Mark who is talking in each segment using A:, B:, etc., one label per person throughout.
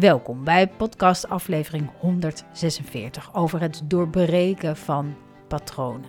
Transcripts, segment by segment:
A: Welkom bij podcast aflevering 146 over het doorbreken van patronen.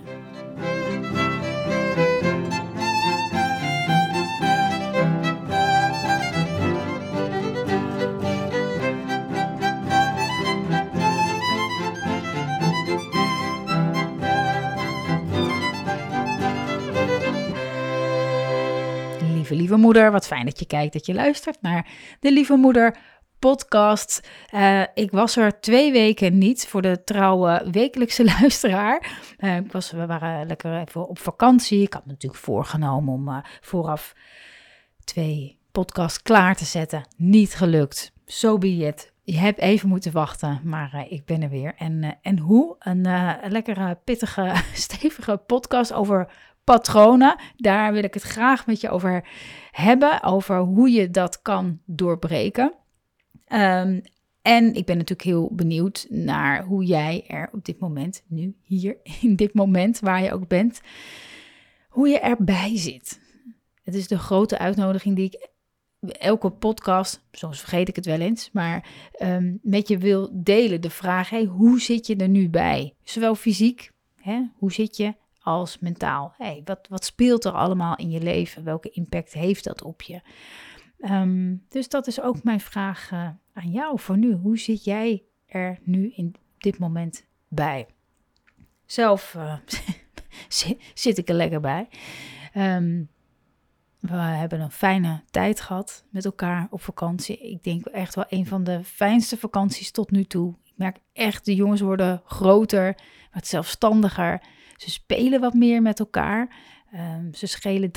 A: Lieve, lieve moeder, wat fijn dat je kijkt, dat je luistert naar de Lieve Moeder podcast. Uh, ik was er twee weken niet voor de trouwe wekelijkse luisteraar. Uh, ik was, we waren lekker even op vakantie. Ik had natuurlijk voorgenomen om uh, vooraf twee podcasts klaar te zetten. Niet gelukt. Zo so be it. Je hebt even moeten wachten, maar ik ben er weer. En, en hoe? Een lekkere, pittige, stevige podcast over patronen. Daar wil ik het graag met je over hebben. Over hoe je dat kan doorbreken. Um, en ik ben natuurlijk heel benieuwd naar hoe jij er op dit moment, nu hier, in dit moment waar je ook bent, hoe je erbij zit. Het is de grote uitnodiging die ik elke podcast, soms vergeet ik het wel eens, maar um, met je wil delen. De vraag, hey, hoe zit je er nu bij? Zowel fysiek, hè, hoe zit je, als mentaal. Hey, wat, wat speelt er allemaal in je leven? Welke impact heeft dat op je? Um, dus dat is ook mijn vraag uh, aan jou voor nu. Hoe zit jij er nu in dit moment bij? Zelf uh, zit ik er lekker bij. Um, we hebben een fijne tijd gehad met elkaar op vakantie. Ik denk echt wel een van de fijnste vakanties tot nu toe. Ik merk echt, de jongens worden groter, wat zelfstandiger. Ze spelen wat meer met elkaar. Um, ze schelen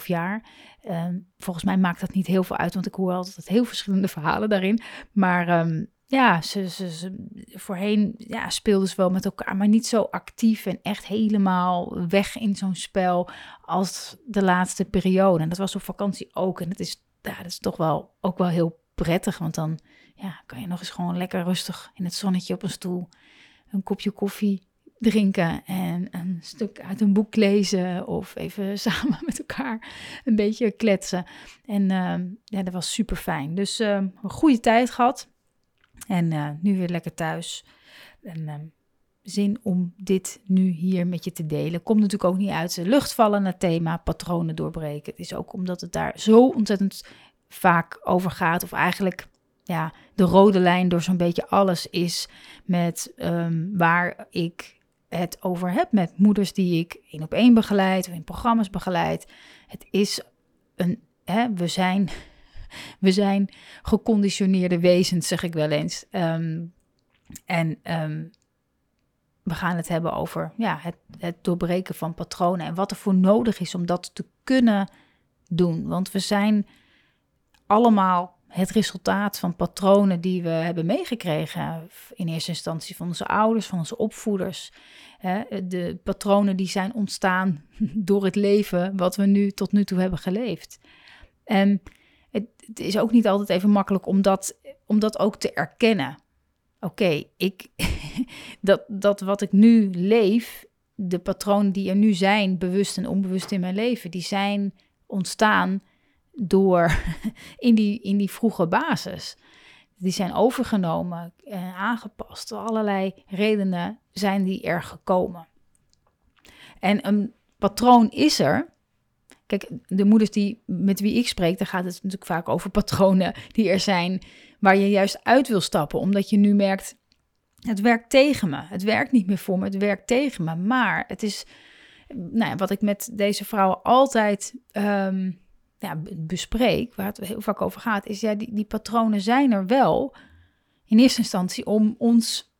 A: 3,5 jaar. Um, volgens mij maakt dat niet heel veel uit, want ik hoor altijd heel verschillende verhalen daarin. Maar um, ja, ze, ze, ze, voorheen ja, speelden ze wel met elkaar, maar niet zo actief en echt helemaal weg in zo'n spel als de laatste periode. En dat was op vakantie ook. En dat is, ja, dat is toch wel ook wel heel prettig, want dan ja, kan je nog eens gewoon lekker rustig in het zonnetje op een stoel een kopje koffie drinken en een stuk uit een boek lezen of even samen met elkaar een beetje kletsen. En uh, ja, dat was super fijn. Dus uh, een goede tijd gehad en uh, nu weer lekker thuis. En ehm, zin om dit nu hier met je te delen. Komt natuurlijk ook niet uit de lucht vallen het thema patronen doorbreken. Het is ook omdat het daar zo ontzettend vaak over gaat, of eigenlijk ja, de rode lijn door zo'n beetje alles is met waar ik het over heb met moeders die ik één op één begeleid of in programma's begeleid. Het is een, hè, we zijn, we zijn geconditioneerde wezens, zeg ik wel eens. Um, en um, we gaan het hebben over ja, het, het doorbreken van patronen en wat er voor nodig is om dat te kunnen doen. Want we zijn allemaal het resultaat van patronen die we hebben meegekregen. In eerste instantie van onze ouders, van onze opvoeders. De patronen die zijn ontstaan door het leven wat we nu tot nu toe hebben geleefd. En het, het is ook niet altijd even makkelijk om dat, om dat ook te erkennen. Oké, ik dat, dat wat ik nu leef, de patronen die er nu zijn, bewust en onbewust in mijn leven, die zijn ontstaan door in die, in die vroege basis. Die zijn overgenomen en aangepast. Allerlei redenen zijn die er gekomen. En een patroon is er. Kijk, de moeders die, met wie ik spreek, daar gaat het natuurlijk vaak over patronen die er zijn, waar je juist uit wil stappen, omdat je nu merkt, het werkt tegen me. Het werkt niet meer voor me, het werkt tegen me. Maar het is, nou ja, wat ik met deze vrouwen altijd um, ja, bespreek, waar het heel vaak over gaat, is ja, die, die patronen zijn er wel in eerste instantie om ons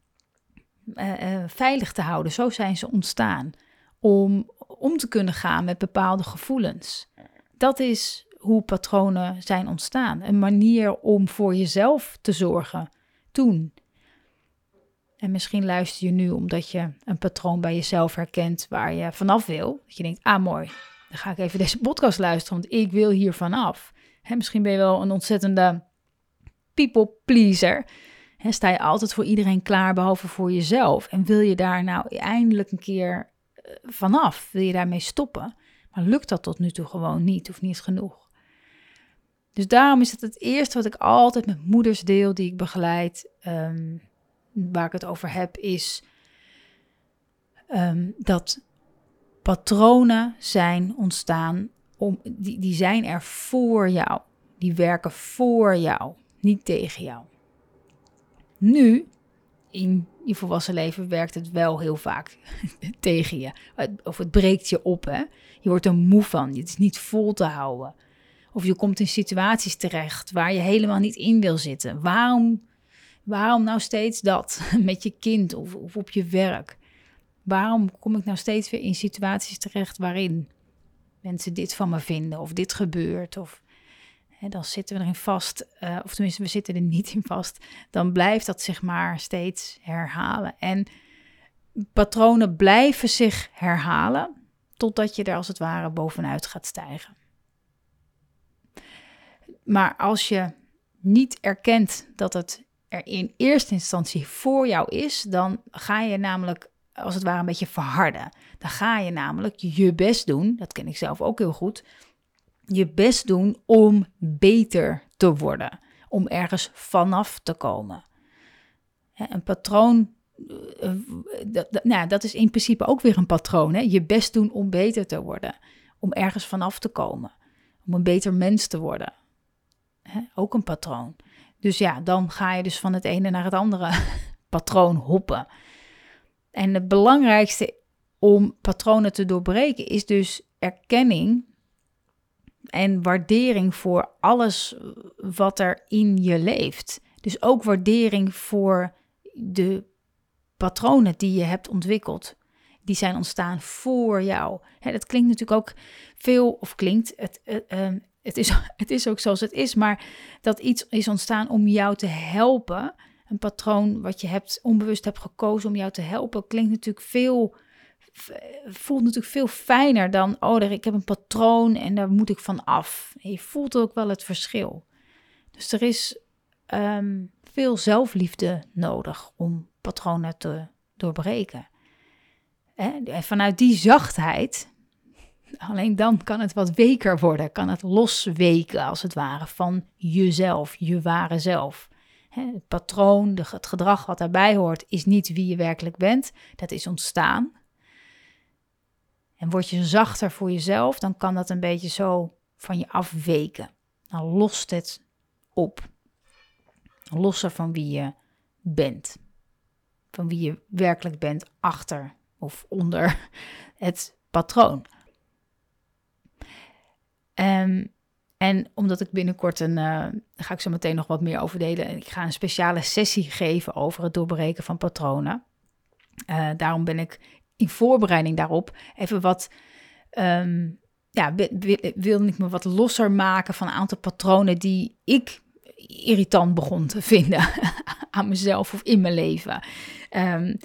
A: uh, uh, veilig te houden. Zo zijn ze ontstaan. Om om te kunnen gaan met bepaalde gevoelens. Dat is hoe patronen zijn ontstaan. Een manier om voor jezelf te zorgen toen. En misschien luister je nu omdat je een patroon bij jezelf herkent waar je vanaf wil. Dat je denkt, ah mooi, dan ga ik even deze podcast luisteren, want ik wil hier vanaf. Misschien ben je wel een ontzettende people pleaser. Hè, sta je altijd voor iedereen klaar, behalve voor jezelf. En wil je daar nou eindelijk een keer uh, vanaf? Wil je daarmee stoppen? Maar lukt dat tot nu toe gewoon niet of niet genoeg? Dus daarom is het het eerste wat ik altijd met moeders deel die ik begeleid, ehm, waar ik het over heb, is um, dat patronen zijn ontstaan, om, die, die zijn er voor jou. Die werken voor jou, niet tegen jou. Nu, in je volwassen leven, werkt het wel heel vaak tegen je. Of het breekt je op. Hè? Je wordt er moe van. Het is niet vol te houden. Of je komt in situaties terecht waar je helemaal niet in wil zitten. Waarom, waarom nou steeds dat met je kind of, of op je werk? Waarom kom ik nou steeds weer in situaties terecht waarin mensen dit van me vinden of dit gebeurt? Of hè, dan zitten we erin vast, uh, of tenminste, we zitten er niet in vast. Dan blijft dat zich maar steeds herhalen. En patronen blijven zich herhalen totdat je er als het ware bovenuit gaat stijgen. Maar als je niet erkent dat het er in eerste instantie voor jou is, dan ga je namelijk als het ware een beetje verharden. Dan ga je namelijk je best doen, dat ken ik zelf ook heel goed, je best doen om beter te worden, om ergens vanaf te komen. Een patroon, eh, dat, nou, dat is in principe ook weer een patroon. Hè? Je best doen om beter te worden, om ergens vanaf te komen, om een beter mens te worden. Ook een patroon. Dus ja, dan ga je dus van het ene naar het andere patroon hoppen. En het belangrijkste om patronen te doorbreken is dus erkenning en waardering voor alles wat er in je leeft. Dus ook waardering voor de patronen die je hebt ontwikkeld. Die zijn ontstaan voor jou. Hè, dat klinkt natuurlijk ook veel, of klinkt, het, uh, het, is, het is ook zoals het is, maar dat iets is ontstaan om jou te helpen een patroon wat je hebt, onbewust hebt gekozen om jou te helpen, klinkt natuurlijk veel, voelt natuurlijk veel fijner dan, oh, ik heb een patroon en daar moet ik van af. Je voelt ook wel het verschil. Dus er is ehm, veel zelfliefde nodig om patronen te doorbreken. En vanuit die zachtheid, alleen dan kan het wat weker worden, kan het losweken als het ware van jezelf, je ware zelf. Het patroon, het gedrag wat daarbij hoort, is niet wie je werkelijk bent. Dat is ontstaan. En word je zachter voor jezelf, dan kan dat een beetje zo van je afweken. Dan lost het op. Losser van wie je bent. Van wie je werkelijk bent achter of onder het patroon. Um, en omdat ik binnenkort een, uh, ga ik zo meteen nog wat meer over delen. Ik ga een speciale sessie geven over het doorbreken van patronen. Uh, daarom ben ik in voorbereiding daarop even wat, um, ja, wil, ik me wat losser maken van een aantal patronen die ik irritant begon te vinden aan mezelf of in mijn leven. Um,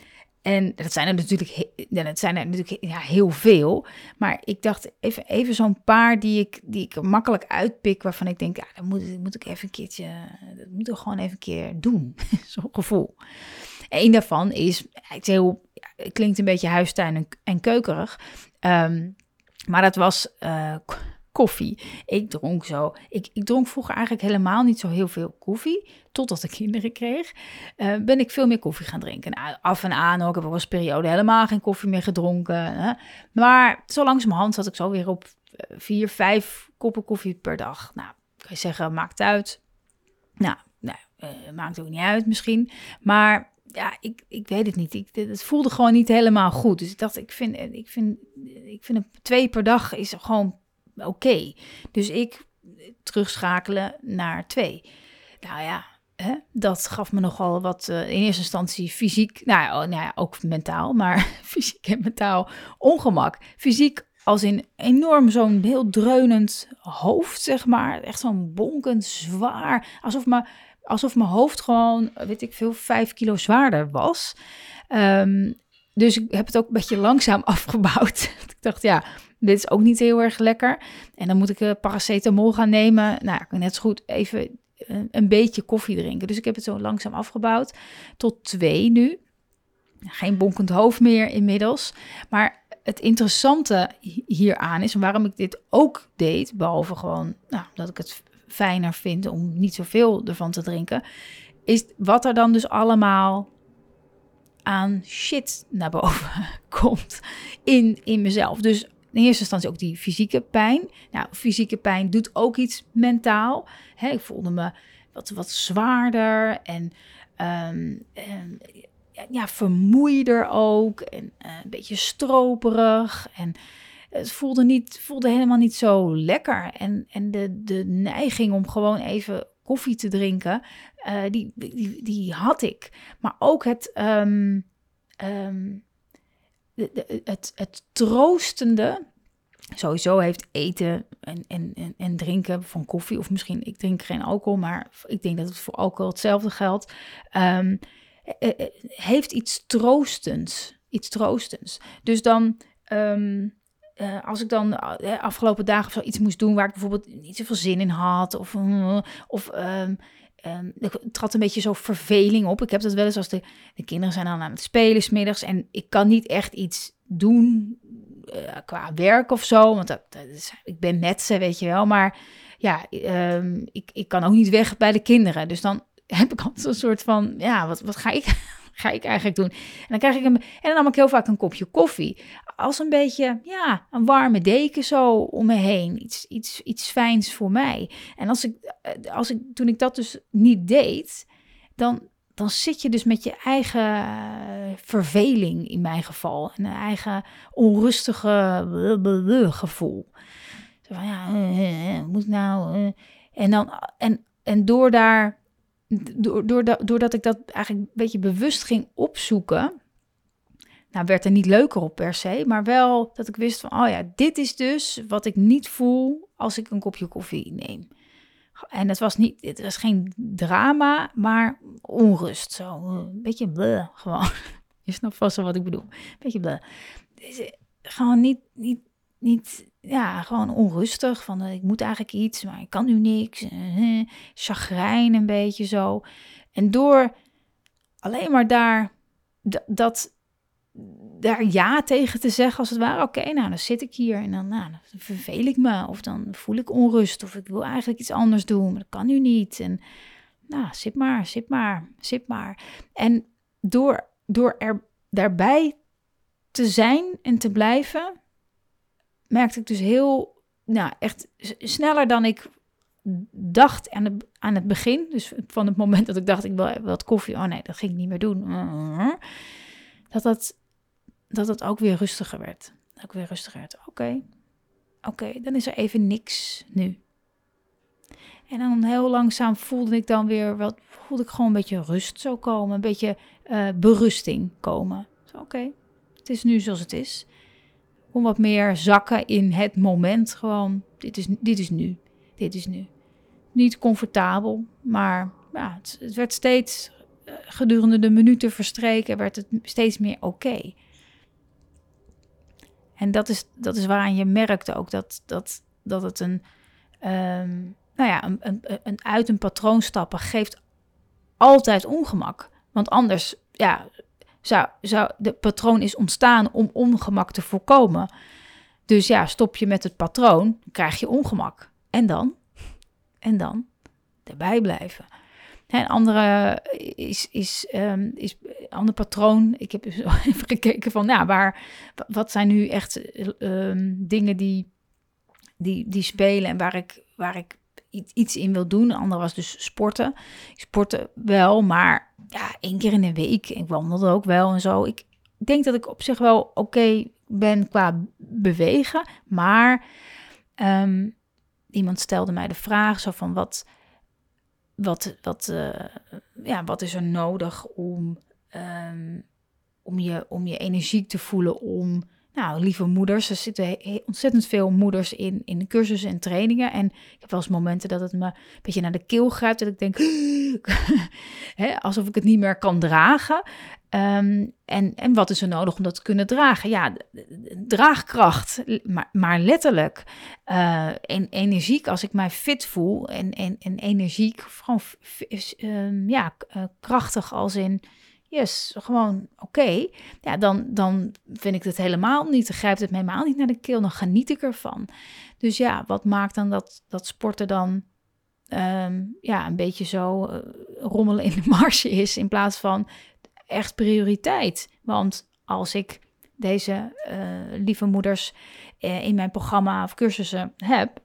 A: en dat zijn er natuurlijk, dat zijn er natuurlijk ja, heel veel. Maar ik dacht even, even zo'n paar die ik, die ik makkelijk uitpik. Waarvan ik denk, ja, dat moet, moet ik even een keertje. Dat moeten we gewoon even een keer doen. zo'n gevoel. Eén daarvan is, het, heel, klinkt een beetje huistuin en, en keukerig. Um, maar dat was uh, koffie. Ik dronk zo. Ik, ik dronk vroeger eigenlijk helemaal niet zo heel veel koffie. Totdat ik kinderen kreeg, uh, ben ik veel meer koffie gaan drinken. Nou, af en aan ook. Ik heb periode helemaal geen koffie meer gedronken. Hè? Maar zo langzamerhand zat ik zo weer op uh, vier, vijf koppen koffie per dag. Nou, kan je zeggen, maakt uit. Nou, nou maakt ook niet uit misschien. Maar ja, ik, ik weet het niet. Ik, het voelde gewoon niet helemaal goed. Dus ik dacht, ik vind, ik vind, ik vind twee per dag is gewoon oké. Dus ik terugschakelen naar twee. Nou ja, hè, dat gaf me nogal wat uh, in eerste instantie fysiek, nou ja, oh, nou ja, ook mentaal, maar fysiek en mentaal ongemak. Fysiek als in enorm zo'n heel dreunend hoofd, zeg maar. Echt zo'n bonkend, zwaar, alsof mijn, alsof mijn hoofd gewoon, weet ik veel, vijf kilo zwaarder was. Ehm, dus ik heb het ook een beetje langzaam afgebouwd. ik dacht, ja, dit is ook niet heel erg lekker. En dan moet ik uh, paracetamol gaan nemen. Nou, ik net zo goed even een, een beetje koffie drinken. Dus ik heb het zo langzaam afgebouwd tot twee nu. Geen bonkend hoofd meer inmiddels. Maar het interessante hieraan is, waarom ik dit ook deed, behalve gewoon nou, dat ik het fijner vind om niet zoveel ervan te drinken, is wat er dan dus allemaal aan shit naar boven komt in, in mezelf. Dus in eerste instantie ook die fysieke pijn. Nou, fysieke pijn doet ook iets mentaal. Hè, ik voelde me wat, wat zwaarder en, um, en ja, vermoeider ook. En uh, een beetje stroperig. En het voelde, niet, voelde helemaal niet zo lekker. En, en de, de neiging om gewoon even koffie te drinken, uh, die, die, die had ik. Maar ook het, de, het, het troostende. Sowieso heeft eten en, en, en, en, drinken van koffie, of misschien ik drink geen alcohol, maar ik denk dat het voor alcohol hetzelfde geldt. Um, heeft iets troostends. Iets troostends. Dus dan. Um, uh, als ik dan uh, afgelopen dagen of zo iets moest doen waar ik bijvoorbeeld niet zoveel zin in had, of, of um, um, er trad een beetje zo verveling op. Ik heb dat wel eens als de, de kinderen zijn dan aan het spelen smiddags en ik kan niet echt iets doen qua werk of zo, want dat, ik ben met ze, weet je wel. Maar ja, um, ik, ik kan ook niet weg bij de kinderen. Dus dan heb ik altijd een soort van, ja, wat, wat ga ik ga ik eigenlijk doen? En dan krijg ik een, en dan nam ik heel vaak een kopje koffie. Als een beetje, ja, een warme deken zo om me heen. Iets, iets, iets fijns voor mij. En als ik, eh, als ik, toen ik dat dus niet deed, dan, dan zit je dus met je eigen verveling in mijn geval. En een eigen onrustige gevoel. Zo van, ja, uh, uh, moet nou... en, dan, en, en door daar doordat ik dat eigenlijk een beetje bewust ging opzoeken, nou werd er niet leuker op per se, maar wel dat ik wist van, oh ja, dit is dus wat ik niet voel als ik een kopje koffie neem. En het was niet, het was geen drama, maar onrust. Zo, een beetje bleh, gewoon. Je snapt vast wel wat ik bedoel. Beetje bleh. Gewoon niet, niet, niet, ja, gewoon onrustig. Van uh, ik moet eigenlijk iets, maar ik kan nu niks. Uh, chagrijn een beetje zo. En door alleen maar daar dat daar ja tegen te zeggen, als het ware. Oké, nou dan zit ik hier en dan, nou, dan verveel ik me. Of dan voel ik onrust. Of ik wil eigenlijk iets anders doen, maar dat kan nu niet. En nou, zit maar, zit maar, zit maar. En door, door er daarbij te zijn en te blijven, merkte ik dus heel, nou echt sneller dan ik dacht aan het, aan het begin. Dus van het moment dat ik dacht, ik wil wat koffie. Oh nee, dat ging niet meer doen. Dat dat, dat het ook weer rustiger werd. Ook weer rustiger werd. Oké, oké, dan is er even niks nu. En dan heel langzaam voelde ik dan weer wat, voelde ik gewoon een beetje rust zo komen, een beetje uh, berusting komen. Oké, het is nu zoals het is om wat meer zakken in het moment. Gewoon, dit is, dit is nu. Dit is nu. Niet comfortabel, maar ja, het, het werd steeds uh, gedurende de minuten verstreken, werd het steeds meer oké. En dat is, dat is waaraan je merkte ook dat, dat, dat het een, um, nou ja, een, een, een uit een patroon stappen geeft altijd ongemak. Want anders, ja, zou, zou de patroon is ontstaan om ongemak te voorkomen. Dus ja, stop je met het patroon, krijg je ongemak. En dan? En dan? Erbij blijven. Een andere is, is, um, is ander patroon. Ik heb dus even gekeken van, nou, waar, wat zijn nu echt um, dingen die, die, die spelen en waar ik, waar ik iets in wil doen. Een andere was dus sporten. Ik sportte wel, maar ja, één keer in de week. Ik wandelde ook wel en zo. Ik denk dat ik op zich wel oké ben qua bewegen. Maar um, iemand stelde mij de vraag zo van wat, wat, wat, uh, ja, wat is er nodig om, um, om, je, om je energiek te voelen om nou, lieve moeders, er zitten ontzettend veel moeders in, in cursussen en trainingen. En ik heb wel eens momenten dat het me een beetje naar de keel gaat. Dat ik denk, hè, alsof ik het niet meer kan dragen. Ehm, en, en wat is er nodig om dat te kunnen dragen? Ja, draagkracht, maar, maar letterlijk. Uh, en energiek, als ik mij fit voel en, en, en energiek, gewoon um, ja, uh, krachtig als in yes, gewoon oké. Ja, dan, dan vind ik het helemaal niet, dan grijpt het me helemaal niet naar de keel, dan geniet ik ervan. Dus ja, wat maakt dan dat, dat sporten dan ehm, ja, een beetje zo uh, rommelen in de marge is in plaats van echt prioriteit. Want als ik deze uh, lieve moeders uh, in mijn programma of cursussen heb,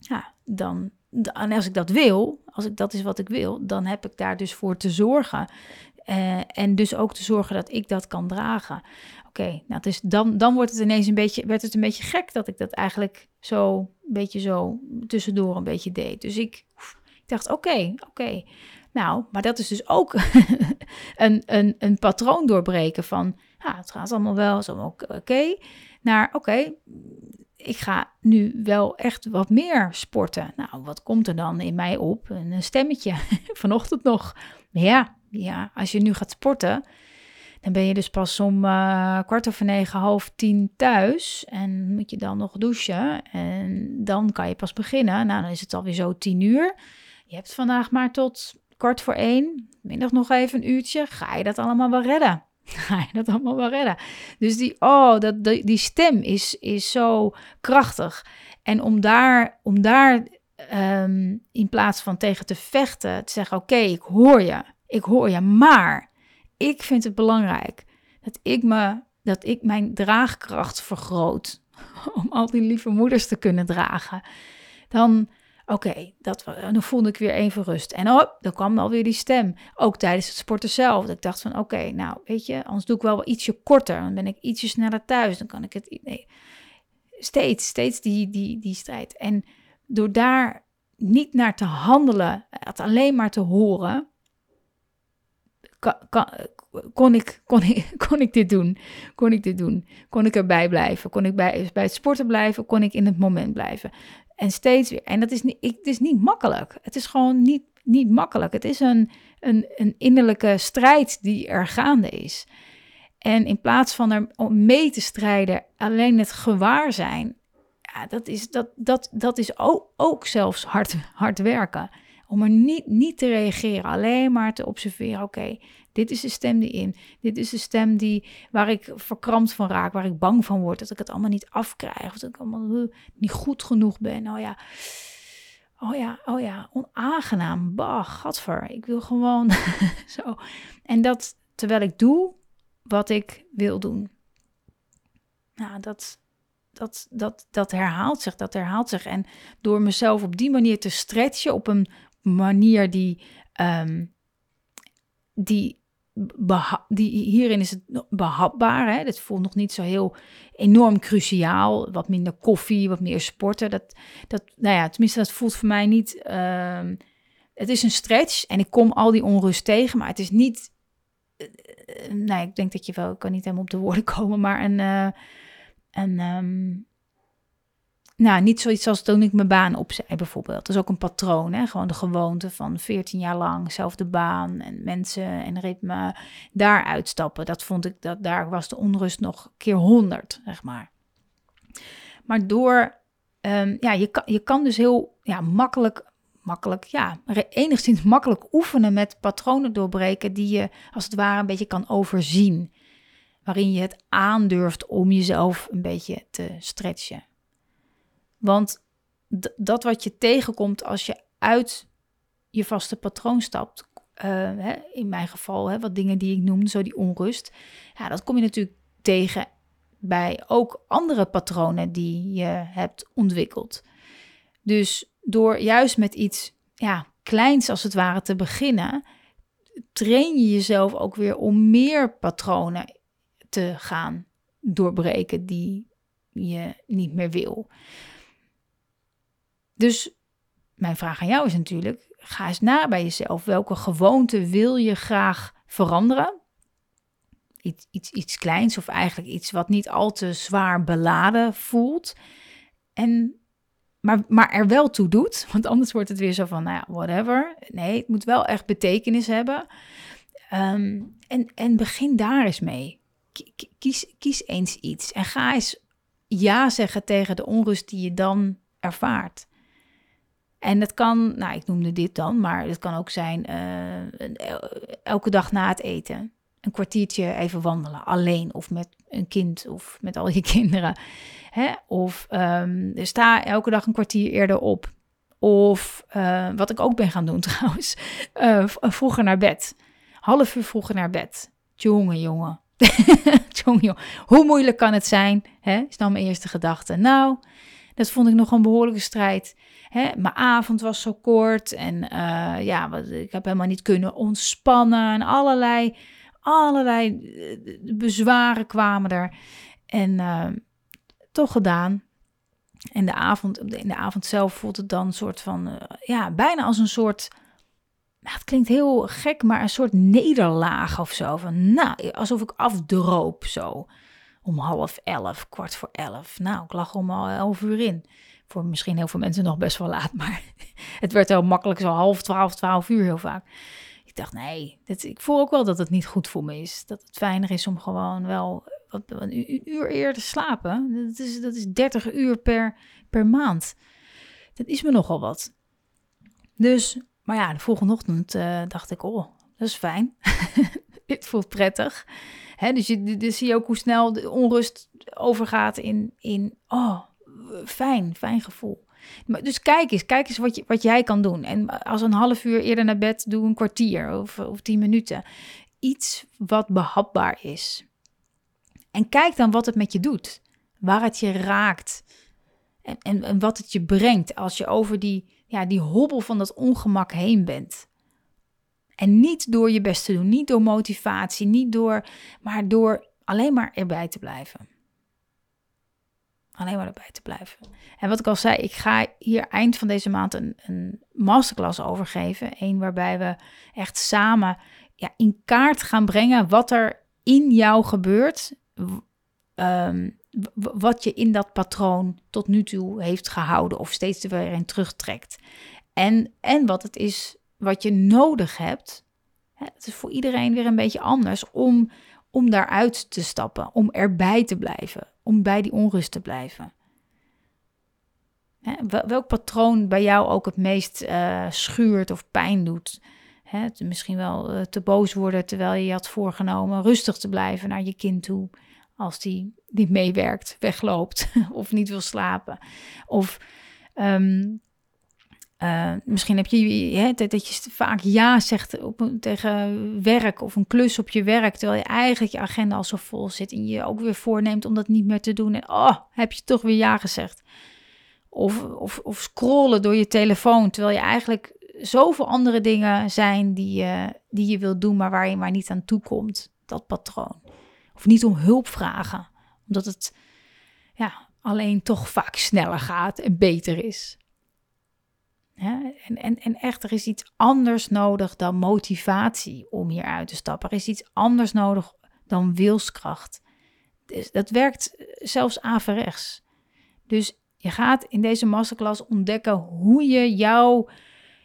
A: ja, dan, en als ik dat wil, als ik dat is wat ik wil, dan heb ik daar dus voor te zorgen. Uh, en dus ook te zorgen dat ik dat kan dragen. Oké, nou dus dan, dan wordt het ineens een beetje, werd het een beetje gek dat ik dat eigenlijk zo, een beetje zo tussendoor een beetje deed. Dus ik, ik dacht, oké, oké. Nou, maar dat is dus ook een, een, een patroon doorbreken van, ja, het gaat allemaal wel, is allemaal oké. Naar, oké, ik ga nu wel echt wat meer sporten. Nou, wat komt er dan in mij op? Een stemmetje vanochtend nog. Ja, ja, als je nu gaat sporten, dan ben je dus pas om uh, kwart over negen, half tien thuis. En moet je dan nog douchen. En dan kan je pas beginnen. Nou, dan is het alweer zo tien uur. Je hebt vandaag maar tot kwart voor één, middag nog even een uurtje. Ga je dat allemaal wel redden? Ga je dat allemaal wel redden? Dus die, oh, dat, die, die stem is, is zo krachtig. En om daar, om daar um, in plaats van tegen te vechten, te zeggen: Oké, ik hoor je, ik hoor je, maar ik vind het belangrijk dat ik, me, dat ik mijn draagkracht vergroot. Om al die lieve moeders te kunnen dragen. Dan Oké, okay, dan voelde ik weer even rust. En oh, dan kwam alweer die stem. Ook tijdens het sporten zelf. Dat ik dacht van, oké, nou, weet je, anders doe ik wel ietsje korter. Dan ben ik ietsje sneller thuis. Dan kan ik het... Nee. Steeds, steeds die, die, die strijd. En door daar niet naar te handelen, het alleen maar te horen, kon, ik, kon, ik, kon ik dit doen? Kon ik dit doen? Kon ik erbij blijven? Kon ik bij, bij het sporten blijven? Kon ik in het moment blijven? En steeds weer. En dat is niet, ik, het is niet makkelijk. Het is gewoon niet, niet makkelijk. Het is een, een, een innerlijke strijd die er gaande is. En in plaats van er mee te strijden, alleen het gewaar zijn, ja, dat is, dat, dat, dat is ook, ook zelfs hard, hard werken. Om er niet, niet te reageren, alleen maar te observeren. Oké, dit is de stem die in. Dit is de stem die, waar ik verkrampt van raak, waar ik bang van word. Dat ik het allemaal niet afkrijg. Of dat ik allemaal uh, niet goed genoeg ben. Oh ja. Oh ja, oh ja, onaangenaam. Bah, gadver. Ik wil gewoon zo. En dat terwijl ik doe wat ik wil doen. Nou, dat, dat, dat, dat herhaalt zich, dat herhaalt zich. En door mezelf op die manier te stretchen, op een manier die, um, die die, hierin is het behapbaar. Hè? Dat voelt nog niet zo heel enorm cruciaal. Wat minder koffie, wat meer sporten. Dat, dat, nou ja, tenminste, dat voelt voor mij niet. Uh, het is een stretch en ik kom al die onrust tegen, maar het is niet. Uh, nou, ik denk dat je wel, ik kan niet helemaal op de woorden komen, maar een. Een um, nou, niet zoiets als toen ik mijn baan opzij bijvoorbeeld. Dat is ook een patroon, hè? gewoon de gewoonte van 14 jaar lang, zelfde baan en mensen en ritme. Daar uitstappen, dat vond ik, dat, daar was de onrust nog keer 100, zeg maar. Maar door, um, ja, je kan, je kan dus heel ja, makkelijk, makkelijk, ja, enigszins makkelijk oefenen met patronen doorbreken die je als het ware een beetje kan overzien. Waarin je het aandurft om jezelf een beetje te stretchen. Want dat wat je tegenkomt als je uit je vaste patroon stapt, uh, hè, in mijn geval, hè, wat dingen die ik noemde, zo die onrust, ja, dat kom je natuurlijk tegen bij ook andere patronen die je hebt ontwikkeld. Dus door juist met iets ja, kleins als het ware te beginnen, train je jezelf ook weer om meer patronen te gaan doorbreken die je niet meer wil. Dus mijn vraag aan jou is natuurlijk: ga eens na bij jezelf. Welke gewoonte wil je graag veranderen? iets, iets, iets kleins of eigenlijk iets wat niet al te zwaar beladen voelt. En, maar, maar er wel toe doet, want anders wordt het weer zo van, nou ja, whatever. Nee, het moet wel echt betekenis hebben. Ehm, en, en begin daar eens mee. Kies, kies eens iets en ga eens ja zeggen tegen de onrust die je dan ervaart. En dat kan, nou, ik noemde dit dan, maar het kan ook zijn uh, elke dag na het eten een kwartiertje even wandelen, alleen of met een kind of met al je kinderen. Hè? Of um, sta elke dag een kwartier eerder op. Of uh, wat ik ook ben gaan doen trouwens, uh, vroeger naar bed. Half uur vroeger naar bed. Jongen, jongen. jongen, jongen. Hoe moeilijk kan het zijn? Hè? Is dan mijn eerste gedachte. Nou, dat vond ik nog een behoorlijke strijd. Hè, mijn avond was zo kort en uh, ja, ik heb helemaal niet kunnen ontspannen en allerlei, eh, bezwaren kwamen er. En uh, toch gedaan. En de avond, in de avond zelf voelt het dan een soort van, ja, bijna als een soort, nou, het klinkt heel gek, maar een soort nederlaag of zo. Van, nou, alsof ik afdroop zo om half elf, kwart voor elf. Nou, ik lag om al elf uur in. Voor misschien heel veel mensen nog best wel laat, maar het werd heel makkelijk zo half twaalf, twaalf uur heel vaak. Ik dacht, nee, dit, ik voel ook wel dat het niet goed voor me is. Dat het fijner is om gewoon wel wat, een uur eerder slapen. Dat is, dat is 30 uur per, per maand. Dat is me nogal wat. Dus, maar ja, de volgende ochtend uh, dacht ik, oh, dat is fijn. Dit voelt prettig. Hè, dus, je, dus zie je ook hoe snel de onrust overgaat in, in oh, fijn, fijn gevoel. Dus kijk eens, kijk eens wat, je, wat jij kan doen. En als een half uur eerder naar bed, doe een kwartier of, of tien minuten. Iets wat behapbaar is. En kijk dan wat het met je doet. Waar het je raakt. En, en, en wat het je brengt als je over die, ja, die hobbel van dat ongemak heen bent. En niet door je best te doen, niet door motivatie, niet door, maar door alleen maar erbij te blijven. Alleen maar erbij te blijven. En wat ik al zei, ik ga hier eind van deze maand een, een masterclass overgeven. Een waarbij we echt samen ja, in kaart gaan brengen wat er in jou gebeurt. Um, wat je in dat patroon tot nu toe heeft gehouden of steeds er weer in terugtrekt. En, en wat het is wat je nodig hebt. Het is voor iedereen weer een beetje anders om, om daaruit te stappen, om erbij te blijven, om bij die onrust te blijven. Welk patroon bij jou ook het meest uh, schuurt of pijn doet? Hè, misschien wel uh, te boos worden terwijl je je had voorgenomen rustig te blijven naar je kind toe. Als die niet meewerkt, wegloopt of niet wil slapen. Of um, uh, misschien heb je hè, dat je vaak ja zegt op tegen werk of een klus op je werk, terwijl je eigenlijk je agenda al zo vol zit en je ook weer voorneemt om dat niet meer te doen. En oh, heb je toch weer ja gezegd. Of, of, of scrollen door je telefoon, terwijl je eigenlijk zoveel andere dingen zijn die je, die je wilt doen, maar waar je maar niet aan toe komt. Dat patroon. Of niet om hulp vragen, omdat het ja, alleen toch vaak sneller gaat en beter is. En, en, en echt, er is iets anders nodig dan motivatie om hier uit te stappen. Er is iets anders nodig dan wilskracht. Dus dat werkt zelfs averechts. Dus je gaat in deze masterclass ontdekken hoe je jouw,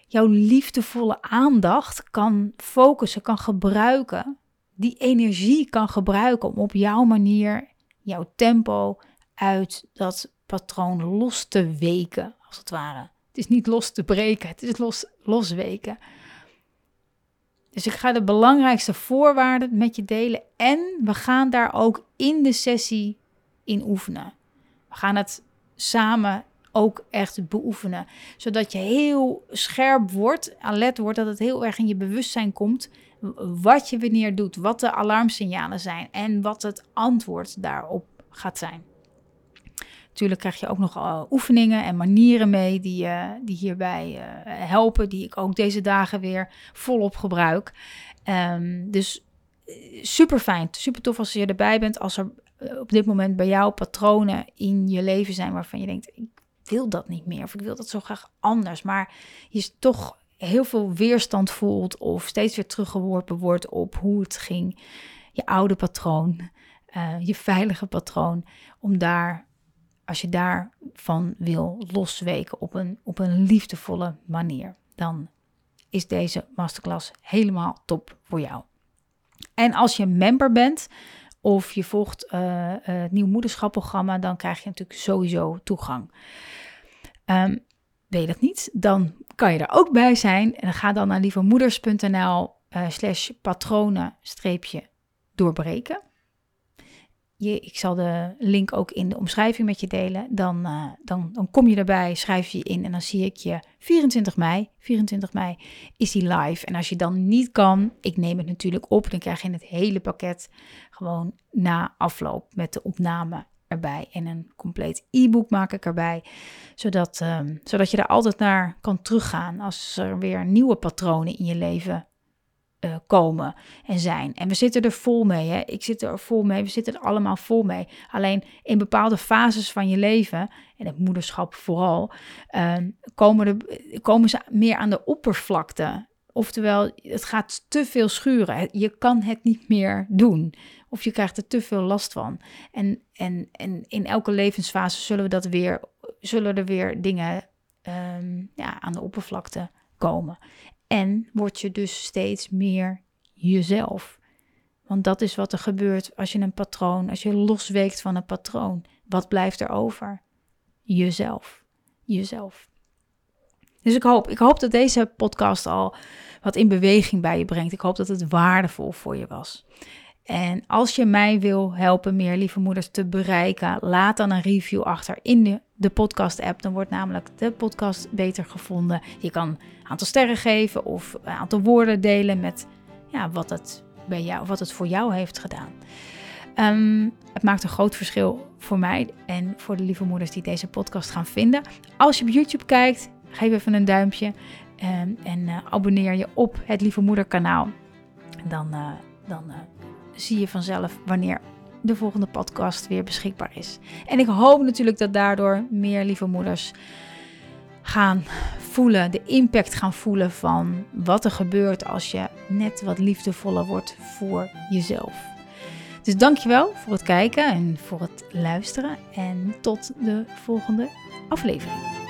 A: jouw liefdevolle aandacht kan focussen, kan gebruiken. Die energie kan gebruiken om op jouw manier, jouw tempo uit dat patroon los te weken, als het ware. Het is niet los te breken, het is los, losweken. Dus ik ga de belangrijkste voorwaarden met je delen en we gaan daar ook in de sessie in oefenen. We gaan het samen ook echt beoefenen, zodat je heel scherp wordt, alert wordt, dat het heel erg in je bewustzijn komt wat je wanneer doet, wat de alarmsignalen zijn en wat het antwoord daarop gaat zijn. Natuurlijk krijg je ook nog uh, oefeningen en manieren mee die, uh, die hierbij uh, helpen, die ik ook deze dagen weer volop gebruik. Um, dus super fijn, super tof als je erbij bent, als er op dit moment bij jou patronen in je leven zijn waarvan je denkt, ik wil dat niet meer of ik wil dat zo graag anders, maar je toch heel veel weerstand voelt of steeds weer teruggeworpen wordt op hoe het ging. je oude patroon, je veilige patroon, om daar, als je daarvan wil losweken op een, op een liefdevolle manier, dan is deze masterclass helemaal top voor jou. En als je member bent of je volgt uh, het nieuw moederschapprogramma, dan krijg je natuurlijk sowieso toegang. Um, weet je dat niet? Dan kan je er ook bij zijn. En ga dan naar lievemoeders.nl uh, slash patronen streepje doorbreken. Ik zal de link ook in de omschrijving met je delen. Dan, uh, dan, dan kom je erbij, schrijf je in en dan zie ik je 24 mei. 24 mei is die live. En als je dan niet kan, ik neem het natuurlijk op. Dan krijg je het hele pakket gewoon na afloop met de opname erbij. En een compleet e-book maak ik erbij. Zodat, um, zodat je er altijd naar kan teruggaan als er weer nieuwe patronen in je leven uh, komen en zijn. En we zitten er vol mee. Hè? Ik zit er vol mee. We zitten er allemaal vol mee. Alleen in bepaalde fases van je leven, en het moederschap vooral, uh, komen, er, komen ze meer aan de oppervlakte. Oftewel, het gaat te veel schuren. Je kan het niet meer doen. Of je krijgt er te veel last van. En, en, en in elke levensfase zullen, we dat weer, zullen er weer dingen um, ja, aan de oppervlakte komen. En word je dus steeds meer jezelf. Want dat is wat er gebeurt als je een patroon, als je losweekt van een patroon. Wat blijft er over? Jezelf. Jezelf. Dus ik hoop, ik hoop dat deze podcast al wat in beweging bij je brengt. Ik hoop dat het waardevol voor je was. En als je mij wil helpen meer lieve moeders te bereiken, laat dan een review achter in de, de podcast-app. Dan wordt namelijk de podcast beter gevonden. Je kan een aantal sterren geven of een aantal woorden delen met ja, wat, het bij jou, wat het voor jou heeft gedaan. Um, het maakt een groot verschil voor mij en voor de lieve moeders die deze podcast gaan vinden. Als je op YouTube kijkt, geef even een duimpje um, en uh, abonneer je op het Lieve Moeder kanaal. Dan, uh, dan uh, zie je vanzelf wanneer de volgende podcast weer beschikbaar is. En ik hoop natuurlijk dat daardoor meer lieve moeders gaan voelen, de impact gaan voelen van wat er gebeurt als je net wat liefdevoller wordt voor jezelf. Dus dankjewel voor het kijken en voor het luisteren en tot de volgende aflevering.